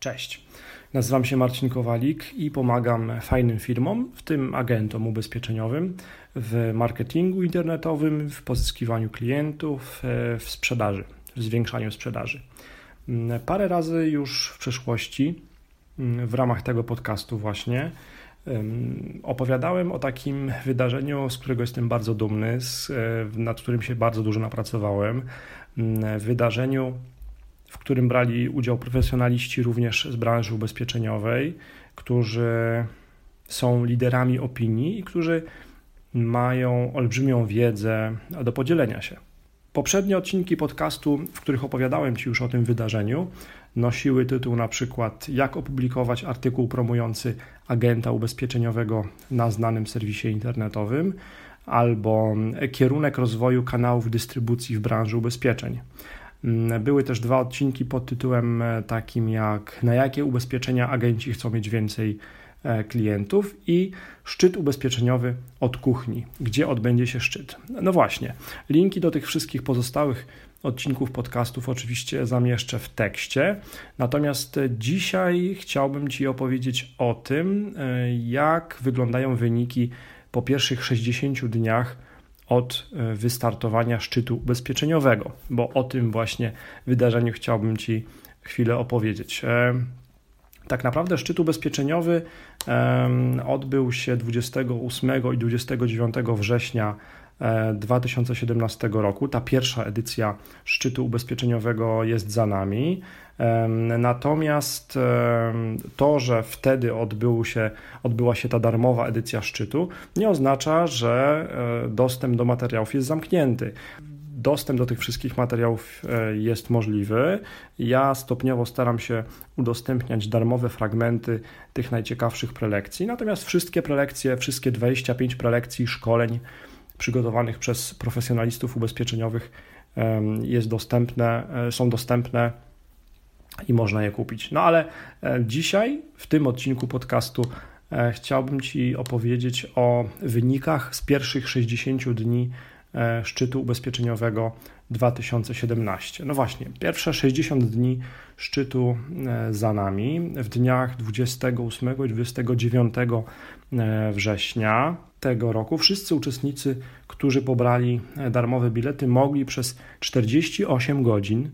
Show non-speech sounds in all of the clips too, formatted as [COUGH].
Cześć. Nazywam się Marcin Kowalik i pomagam fajnym firmom, w tym agentom ubezpieczeniowym, w marketingu internetowym, w pozyskiwaniu klientów, e, w sprzedaży, w zwiększaniu sprzedaży. Mm, parę razy już w przeszłości mm, w ramach tego podcastu właśnie opowiadałem o takim wydarzeniu, z którego jestem bardzo dumny, e, nad którym się bardzo dużo napracowałem. Mm, wydarzeniu którym brali udział profesjonaliści również z branży ubezpieczeniowej, którzy są liderami opinii i którzy mają olbrzymią wiedzę do podzielenia się. Poprzednie odcinki podcastu, w których opowiadałem Ci już o tym wydarzeniu, nosiły tytuł na przykład Jak opublikować artykuł promujący agenta ubezpieczeniowego na znanym serwisie internetowym albo Kierunek rozwoju kanałów dystrybucji w branży ubezpieczeń. Mm, były też dwa odcinki pod tytułem e, takim jak Na jakie ubezpieczenia agenci chcą mieć więcej e, klientów i szczyt ubezpieczeniowy od kuchni, gdzie odbędzie się szczyt. No właśnie, linki do tych wszystkich pozostałych odcinków podcastów oczywiście zamieszczę w tekście. Natomiast dzisiaj chciałbym Ci opowiedzieć o tym, e, jak wyglądają wyniki po pierwszych 60 dniach od e, wystartowania szczytu ubezpieczeniowego, bo o tym właśnie wydarzeniu chciałbym Ci chwilę opowiedzieć. E, tak naprawdę szczyt ubezpieczeniowy odbył się 28 i 29 września 2017 e, roku. Ta pierwsza edycja szczytu ubezpieczeniowego jest za nami. Natomiast to, że wtedy odbył się, odbyła się ta darmowa edycja szczytu, nie oznacza, że e, dostęp do materiałów jest zamknięty dostęp do tych wszystkich materiałów e, jest możliwy. Ja stopniowo staram się udostępniać darmowe fragmenty tych najciekawszych prelekcji, natomiast wszystkie prelekcje, wszystkie 25 prelekcji, szkoleń przygotowanych przez profesjonalistów ubezpieczeniowych jest dostępne, e, są dostępne i można je kupić. No ale e, dzisiaj w tym odcinku podcastu e, chciałbym Ci opowiedzieć o wynikach z pierwszych 60 dni szczytu ubezpieczeniowego 2017. No właśnie, pierwsze 60 dni szczytu za nami. W dniach 28 i 29 września tego roku wszyscy uczestnicy, którzy pobrali darmowe bilety, mogli przez 48 godzin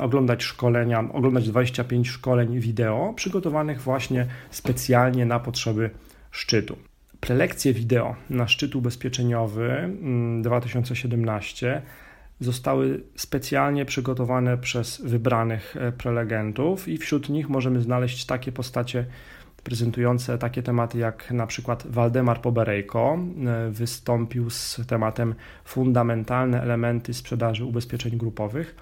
oglądać szkolenia, oglądać 25 szkoleń wideo przygotowanych właśnie specjalnie na potrzeby szczytu. Prelekcje wideo na szczyt ubezpieczeniowy 2017 mm, zostały specjalnie przygotowane przez wybranych e, prelegentów i wśród nich możemy znaleźć takie postacie prezentujące takie tematy jak na przykład Waldemar Poberejko e, wystąpił z tematem fundamentalne elementy sprzedaży ubezpieczeń grupowych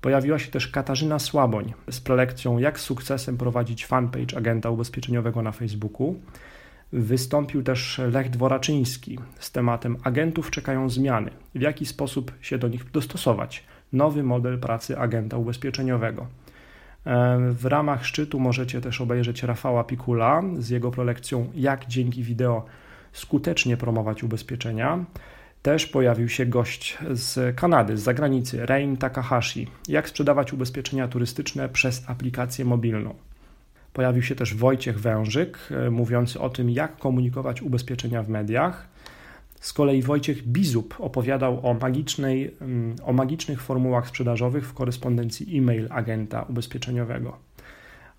Pojawiła się też Katarzyna Słaboń z prelekcją Jak z sukcesem prowadzić fanpage agenta ubezpieczeniowego na Facebooku. Wystąpił też Lech Dworaczyński z tematem Agentów czekają zmiany. W jaki sposób się do nich dostosować? Nowy model pracy agenta ubezpieczeniowego. W ramach szczytu możecie też obejrzeć Rafała Pikula z jego prelekcją Jak dzięki wideo skutecznie promować ubezpieczenia też pojawił się gość z Kanady, z zagranicy, Rein Takahashi. Jak sprzedawać ubezpieczenia turystyczne przez aplikację mobilną. Pojawił się też Wojciech Wężyk, e, mówiący o tym, jak komunikować ubezpieczenia w mediach. Z kolei Wojciech Bizub opowiadał o, magicznej, mm, o magicznych formułach sprzedażowych w korespondencji e-mail agenta ubezpieczeniowego.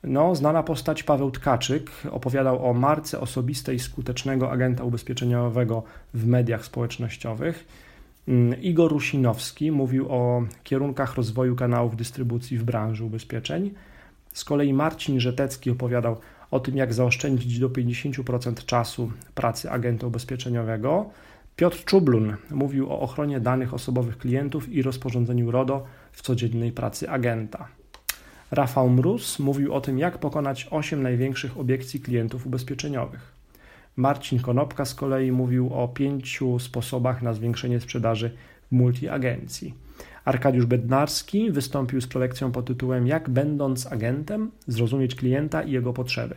No, znana postać Paweł Tkaczyk opowiadał o marce osobistej skutecznego agenta ubezpieczeniowego w mediach społecznościowych. Mm, Igor Rusinowski mówił o kierunkach rozwoju kanałów dystrybucji w branży ubezpieczeń. Z kolei Marcin Żetecki opowiadał o tym, jak zaoszczędzić do 50% czasu pracy agenta ubezpieczeniowego. Piotr Czublun mówił o ochronie danych osobowych klientów i rozporządzeniu RODO w codziennej pracy agenta. Rafał Mróz mówił o tym, jak pokonać 8 największych obiekcji klientów ubezpieczeniowych. Marcin Konopka z kolei mówił o pięciu sposobach na zwiększenie sprzedaży w multiagencji. Arkadiusz Bednarski wystąpił z prelekcją pod tytułem Jak będąc agentem zrozumieć klienta i jego potrzeby.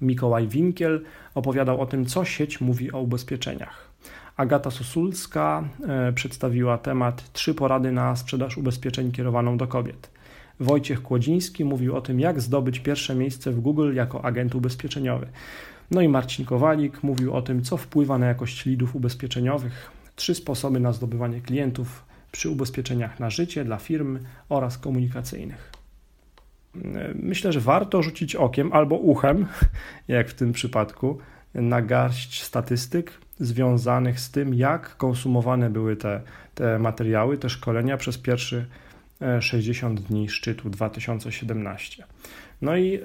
Mikołaj Winkiel opowiadał o tym, co sieć mówi o ubezpieczeniach. Agata Sosulska e, przedstawiła temat Trzy porady na sprzedaż ubezpieczeń kierowaną do kobiet. Wojciech Kłodziński mówił o tym, jak zdobyć pierwsze miejsce w Google jako agent ubezpieczeniowy. No i Marcin Kowalik mówił o tym, co wpływa na jakość lidów ubezpieczeniowych, trzy sposoby na zdobywanie klientów przy ubezpieczeniach na życie dla firm oraz komunikacyjnych. Myślę, że warto rzucić okiem albo uchem, [LAUGHS] jak w tym przypadku, na garść statystyk związanych z tym, jak konsumowane były te, te materiały, te szkolenia przez pierwszy 60 e, dni szczytu 2017. No i e,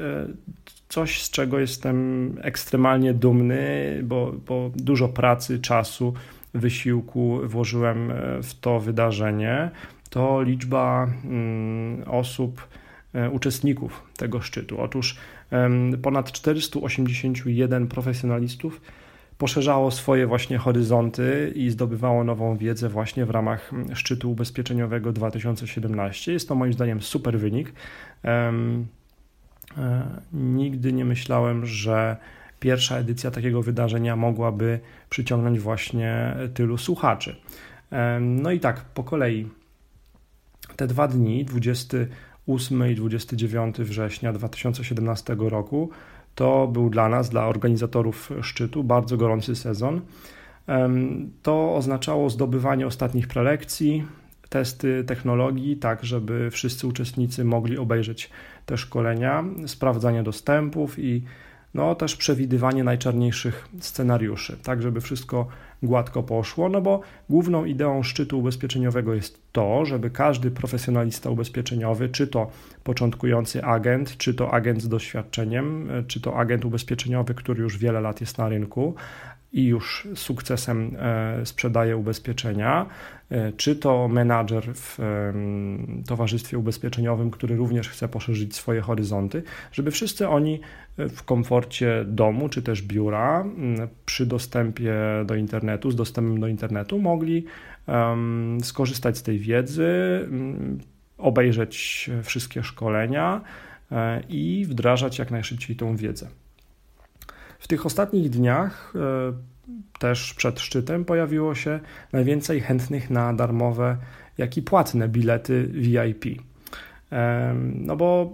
coś, z czego jestem ekstremalnie dumny, bo, bo dużo pracy, czasu, wysiłku włożyłem e, w to wydarzenie, to liczba mm, osób, uczestników tego szczytu. Otóż ponad 481 profesjonalistów poszerzało swoje właśnie horyzonty i zdobywało nową wiedzę właśnie w ramach szczytu ubezpieczeniowego 2017. Jest to moim zdaniem super wynik. E, nigdy nie myślałem, że pierwsza edycja takiego wydarzenia mogłaby przyciągnąć właśnie tylu słuchaczy. No i tak, po kolei. Te dwa dni, 28 i 29 września 2017 roku, to był dla nas, dla organizatorów szczytu, bardzo gorący sezon. To oznaczało zdobywanie ostatnich prelekcji, testy technologii, tak żeby wszyscy uczestnicy mogli obejrzeć te szkolenia, sprawdzanie dostępów i no też przewidywanie najczarniejszych scenariuszy, tak żeby wszystko gładko poszło, no bo główną ideą szczytu ubezpieczeniowego jest to, żeby każdy profesjonalista ubezpieczeniowy, czy to początkujący agent, czy to agent z doświadczeniem, czy to agent ubezpieczeniowy, który już wiele lat jest na rynku, i już sukcesem e, sprzedaje ubezpieczenia, e, czy to menadżer w towarzystwie ubezpieczeniowym, który również chce poszerzyć swoje horyzonty, żeby wszyscy oni w komforcie domu czy też biura przy dostępie do internetu, z dostępem do internetu mogli skorzystać z tej wiedzy, obejrzeć wszystkie szkolenia e, i wdrażać jak najszybciej tą wiedzę. W tych ostatnich dniach, e, też przed szczytem, pojawiło się najwięcej chętnych na darmowe, jak i płatne bilety VIP. No bo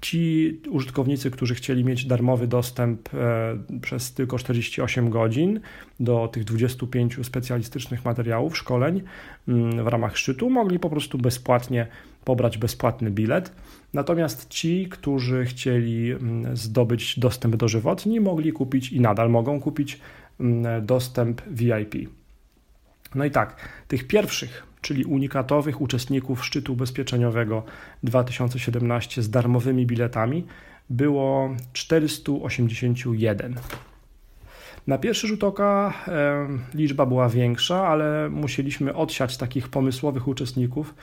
ci użytkownicy, którzy chcieli mieć darmowy dostęp e, przez tylko 48 godzin do tych 25 specjalistycznych materiałów, szkoleń mm, w ramach szczytu, mogli po prostu bezpłatnie pobrać bezpłatny bilet. Natomiast ci, którzy chcieli mm, zdobyć dostęp dożywotni, mogli kupić i nadal mogą kupić mm, dostęp VIP. No i tak, tych pierwszych, czyli unikatowych uczestników szczytu ubezpieczeniowego 2017 z darmowymi biletami było 481. Na pierwszy rzut oka liczba była większa, ale musieliśmy odsiać takich pomysłowych uczestników,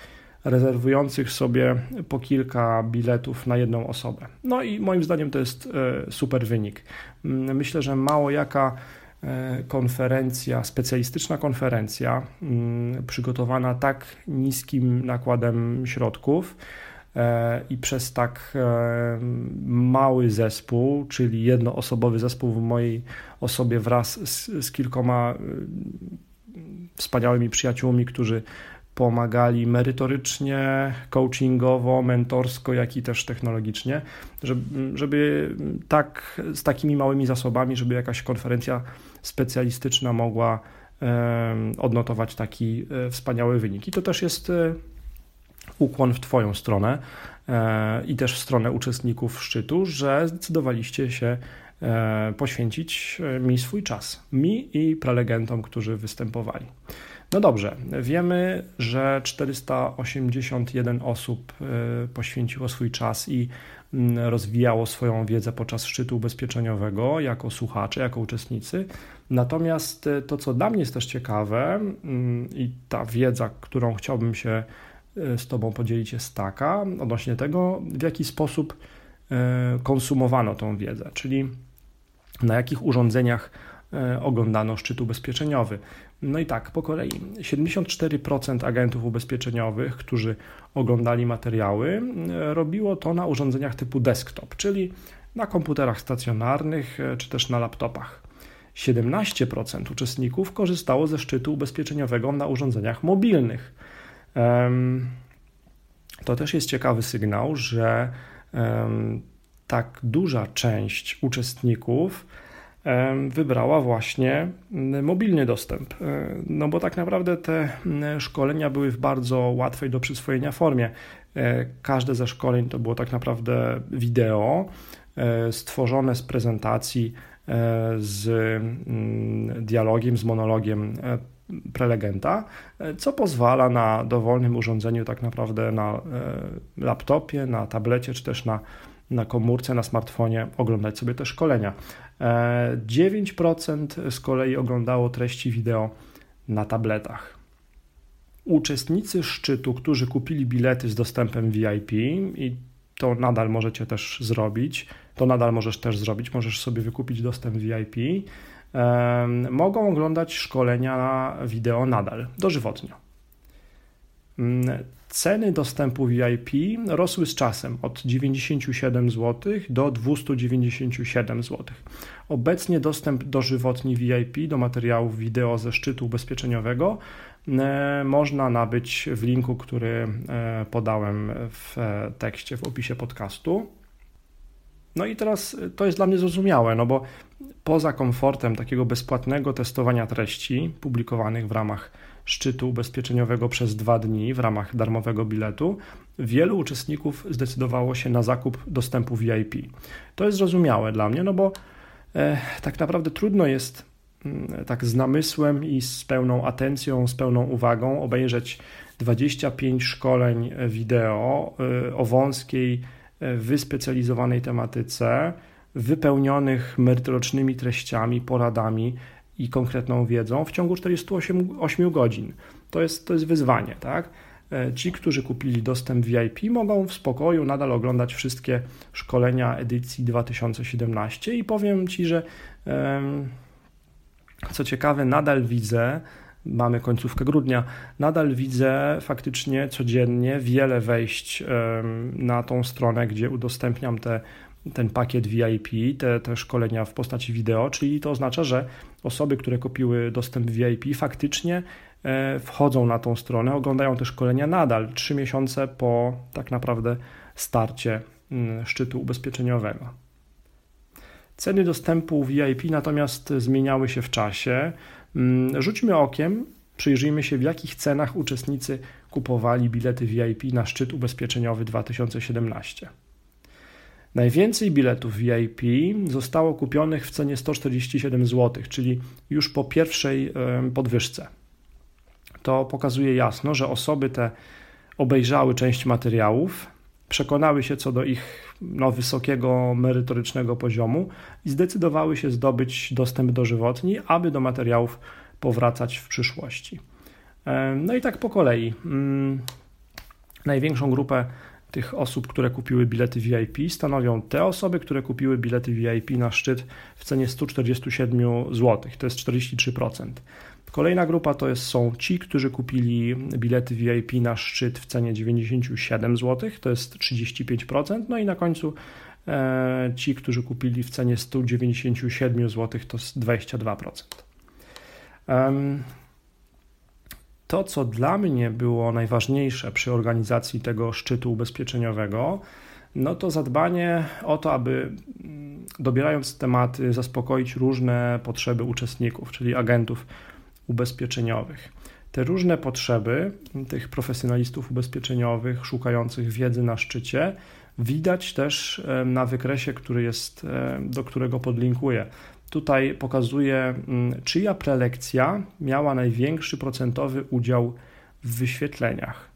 rezerwujących sobie po kilka biletów na jedną osobę. No i moim zdaniem to jest e, super wynik. Mm, myślę, że mało jaka e, konferencja, specjalistyczna konferencja, mm, przygotowana tak niskim nakładem środków e, i przez tak mały zespół, czyli jednoosobowy zespół w mojej osobie wraz z, z kilkoma wspaniałymi przyjaciółmi, którzy pomagali merytorycznie, coachingowo, mentorsko, jak i też technologicznie, żeby, żeby tak z takimi małymi zasobami, żeby jakaś konferencja specjalistyczna mogła odnotować taki e, wspaniały wynik. I to też jest e, ukłon w Twoją stronę e, i też w stronę uczestników szczytu, że zdecydowaliście się poświęcić mi swój czas, mi i prelegentom, którzy występowali. No dobrze, wiemy, że 481 osób y, poświęciło swój czas i mm, rozwijało swoją wiedzę podczas szczytu ubezpieczeniowego jako słuchacze, jako uczestnicy. Natomiast y, to, co dla mnie jest też ciekawe mm, i ta wiedza, którą chciałbym się y, z Tobą podzielić, jest taka odnośnie tego, w jaki sposób konsumowano tą wiedzę, czyli na jakich urządzeniach oglądano szczyt ubezpieczeniowy. No i tak, po kolei. 74% agentów ubezpieczeniowych, którzy oglądali materiały, robiło to na urządzeniach typu desktop, czyli na komputerach stacjonarnych e, czy też na laptopach. 17% uczestników korzystało ze szczytu ubezpieczeniowego na urządzeniach mobilnych. to też jest ciekawy sygnał, że tak duża część uczestników wybrała właśnie mobilny dostęp. E, no bo tak naprawdę te szkolenia były w bardzo łatwej do przyswojenia formie. E, każde ze szkoleń to było tak naprawdę wideo e, stworzone z prezentacji, z dialogiem, z monologiem prelegenta, co pozwala na dowolnym urządzeniu, tak naprawdę na laptopie, na tablecie czy też na na komórce, na smartfonie oglądać sobie te szkolenia. 9% e, z kolei oglądało treści wideo na tabletach. Uczestnicy szczytu, którzy kupili bilety z dostępem VIP i to nadal możecie też zrobić, to nadal możesz też zrobić, możesz sobie wykupić dostęp VIP, mogą oglądać szkolenia wideo nadal, dożywotnio. Mm, ceny dostępu VIP rosły z czasem od 97 zł do 297 zł. Obecnie dostęp dożywotni VIP do materiałów wideo ze szczytu ubezpieczeniowego e, można nabyć w linku, który e, podałem w e, tekście w opisie podcastu. No i teraz to jest dla mnie zrozumiałe, no bo poza komfortem takiego bezpłatnego testowania treści publikowanych w ramach szczytu ubezpieczeniowego przez dwa dni w ramach darmowego biletu, wielu uczestników zdecydowało się na zakup dostępu VIP. To jest zrozumiałe dla mnie, no bo e, tak naprawdę trudno jest mm, tak z namysłem i z pełną atencją, z pełną uwagą obejrzeć 25 szkoleń wideo e, o wąskiej, e, wyspecjalizowanej tematyce, wypełnionych merytorycznymi treściami, poradami, i konkretną wiedzą w ciągu 48 8 godzin. To jest, to jest wyzwanie, tak? E, ci, którzy kupili dostęp VIP, mogą w spokoju nadal oglądać wszystkie szkolenia edycji 2017 i powiem Ci, że co ciekawe, nadal widzę, mamy końcówkę grudnia, nadal widzę faktycznie codziennie wiele wejść na tą stronę, gdzie udostępniam te ten pakiet VIP, te, te szkolenia w postaci wideo, czyli to oznacza, że osoby, które kupiły dostęp VIP, faktycznie e, wchodzą na tą stronę, oglądają te szkolenia nadal, trzy miesiące po tak naprawdę starcie mm, szczytu ubezpieczeniowego. Ceny dostępu VIP natomiast zmieniały się w czasie. Mm, rzućmy okiem, przyjrzyjmy się, w jakich cenach uczestnicy kupowali bilety VIP na szczyt ubezpieczeniowy 2017. Najwięcej biletów VIP zostało kupionych w cenie 147 zł, czyli już po pierwszej podwyżce. To pokazuje jasno, że osoby te obejrzały część materiałów, przekonały się co do ich no, wysokiego merytorycznego poziomu i zdecydowały się zdobyć dostęp dożywotni, aby do materiałów powracać w przyszłości. No i tak po kolei. Mm, największą grupę tych osób, które kupiły bilety VIP, stanowią te osoby, które kupiły bilety VIP na szczyt w cenie 147 zł, to jest 43%. Kolejna grupa to jest, są ci, którzy kupili bilety VIP na szczyt w cenie 97 zł, to jest 35%, no i na końcu e, ci, którzy kupili w cenie 197 zł, to jest 22%. Um, to, co dla mnie było najważniejsze przy organizacji tego szczytu ubezpieczeniowego, no to zadbanie o to, aby mm, dobierając tematy, zaspokoić różne potrzeby uczestników, czyli agentów ubezpieczeniowych. Te różne potrzeby tych profesjonalistów ubezpieczeniowych szukających wiedzy na szczycie widać też na wykresie, który jest, do którego podlinkuję tutaj pokazuje, mm, czyja prelekcja miała największy procentowy udział w wyświetleniach.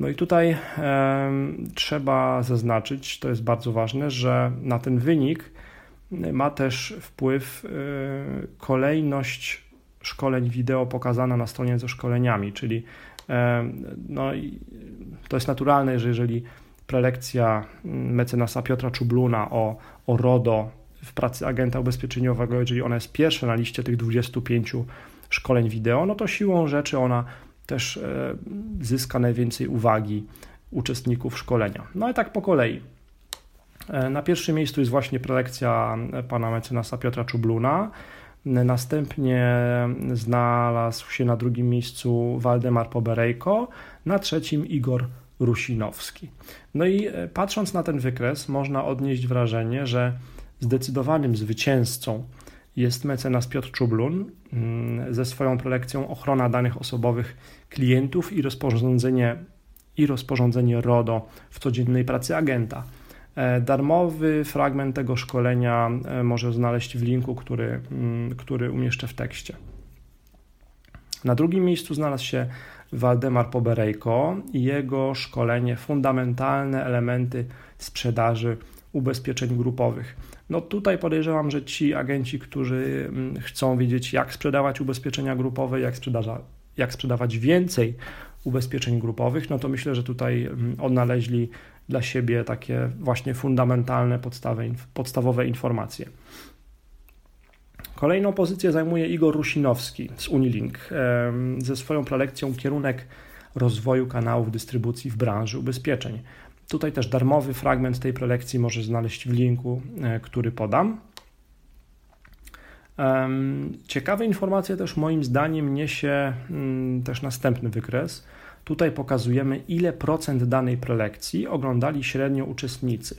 No i tutaj e, trzeba zaznaczyć, to jest bardzo ważne, że na ten wynik ma też wpływ e, kolejność szkoleń wideo pokazana na stronie ze szkoleniami, czyli e, no, to jest naturalne, że jeżeli prelekcja mecenasa Piotra Czubluna o, o RODO w pracy agenta ubezpieczeniowego, jeżeli ona jest pierwsza na liście tych 25 szkoleń wideo, no to siłą rzeczy ona też e, zyska najwięcej uwagi uczestników szkolenia. No i tak po kolei. E, na pierwszym miejscu jest właśnie prelekcja pana mecenasa Piotra Czubluna. Następnie znalazł się na drugim miejscu Waldemar Poberejko, na trzecim Igor Rusinowski. No i e, patrząc na ten wykres, można odnieść wrażenie, że zdecydowanym zwycięzcą jest mecenas Piotr Czublun mm, ze swoją prelekcją Ochrona danych osobowych klientów i rozporządzenie, i rozporządzenie RODO w codziennej pracy agenta. E, darmowy fragment tego szkolenia e, może znaleźć w linku, który, mm, który umieszczę w tekście. Na drugim miejscu znalazł się Waldemar Poberejko i jego szkolenie Fundamentalne elementy sprzedaży ubezpieczeń grupowych. No tutaj podejrzewam, że ci agenci, którzy mm, chcą wiedzieć, jak sprzedawać ubezpieczenia grupowe, jak, jak sprzedawać więcej ubezpieczeń grupowych, no to myślę, że tutaj mm, odnaleźli dla siebie takie właśnie fundamentalne, podstawowe informacje. Kolejną pozycję zajmuje Igor Rusinowski z Unilink ze swoją prelekcją Kierunek rozwoju kanałów dystrybucji w branży ubezpieczeń. Tutaj też darmowy fragment tej prelekcji możesz znaleźć w linku, e, który podam. Ciekawe informacje też moim zdaniem niesie mm, też następny wykres. Tutaj pokazujemy, ile procent danej prelekcji oglądali średnio uczestnicy.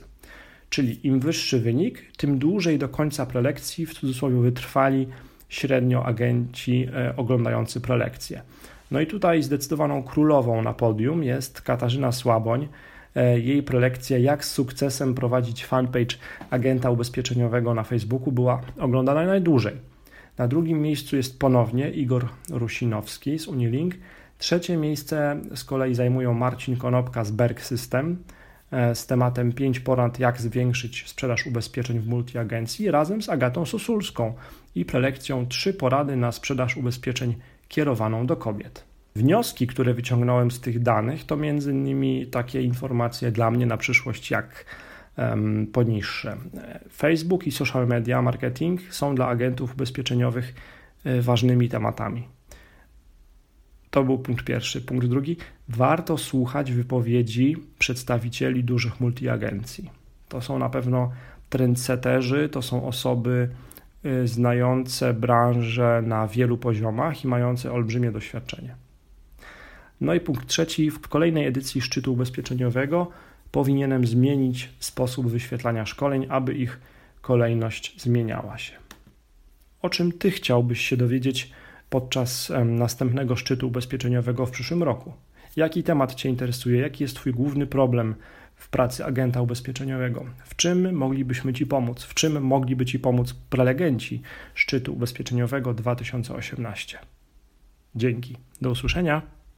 Czyli im wyższy wynik, tym dłużej do końca prelekcji, w cudzysłowie wytrwali średnio agenci e, oglądający prelekcję. No i tutaj zdecydowaną królową na podium jest Katarzyna Słaboń. E, jej prelekcja Jak z sukcesem prowadzić fanpage agenta ubezpieczeniowego na Facebooku była oglądana najdłużej. Na drugim miejscu jest ponownie Igor Rusinowski z Unilink. Trzecie miejsce z kolei zajmują Marcin Konopka z Berg System e, z tematem 5 porad, jak zwiększyć sprzedaż ubezpieczeń w multiagencji razem z Agatą Sosulską i prelekcją 3 porady na sprzedaż ubezpieczeń kierowaną do kobiet. Wnioski, które wyciągnąłem z tych danych, to między innymi takie informacje dla mnie na przyszłość, jak poniższe. Facebook i social media marketing są dla agentów ubezpieczeniowych e, ważnymi tematami. To był punkt pierwszy. Punkt drugi, warto słuchać wypowiedzi przedstawicieli dużych multiagencji. To są na pewno trendseterzy, to są osoby y, znające branżę na wielu poziomach i mające olbrzymie doświadczenie. No i punkt trzeci, w kolejnej edycji szczytu ubezpieczeniowego powinienem zmienić sposób wyświetlania szkoleń, aby ich kolejność zmieniała się. O czym Ty chciałbyś się dowiedzieć podczas następnego szczytu ubezpieczeniowego w przyszłym roku. Jaki temat Cię interesuje? Jaki jest Twój główny problem w pracy agenta ubezpieczeniowego? W czym moglibyśmy Ci pomóc? W czym mogliby Ci pomóc prelegenci szczytu ubezpieczeniowego 2018? Dzięki. Do usłyszenia.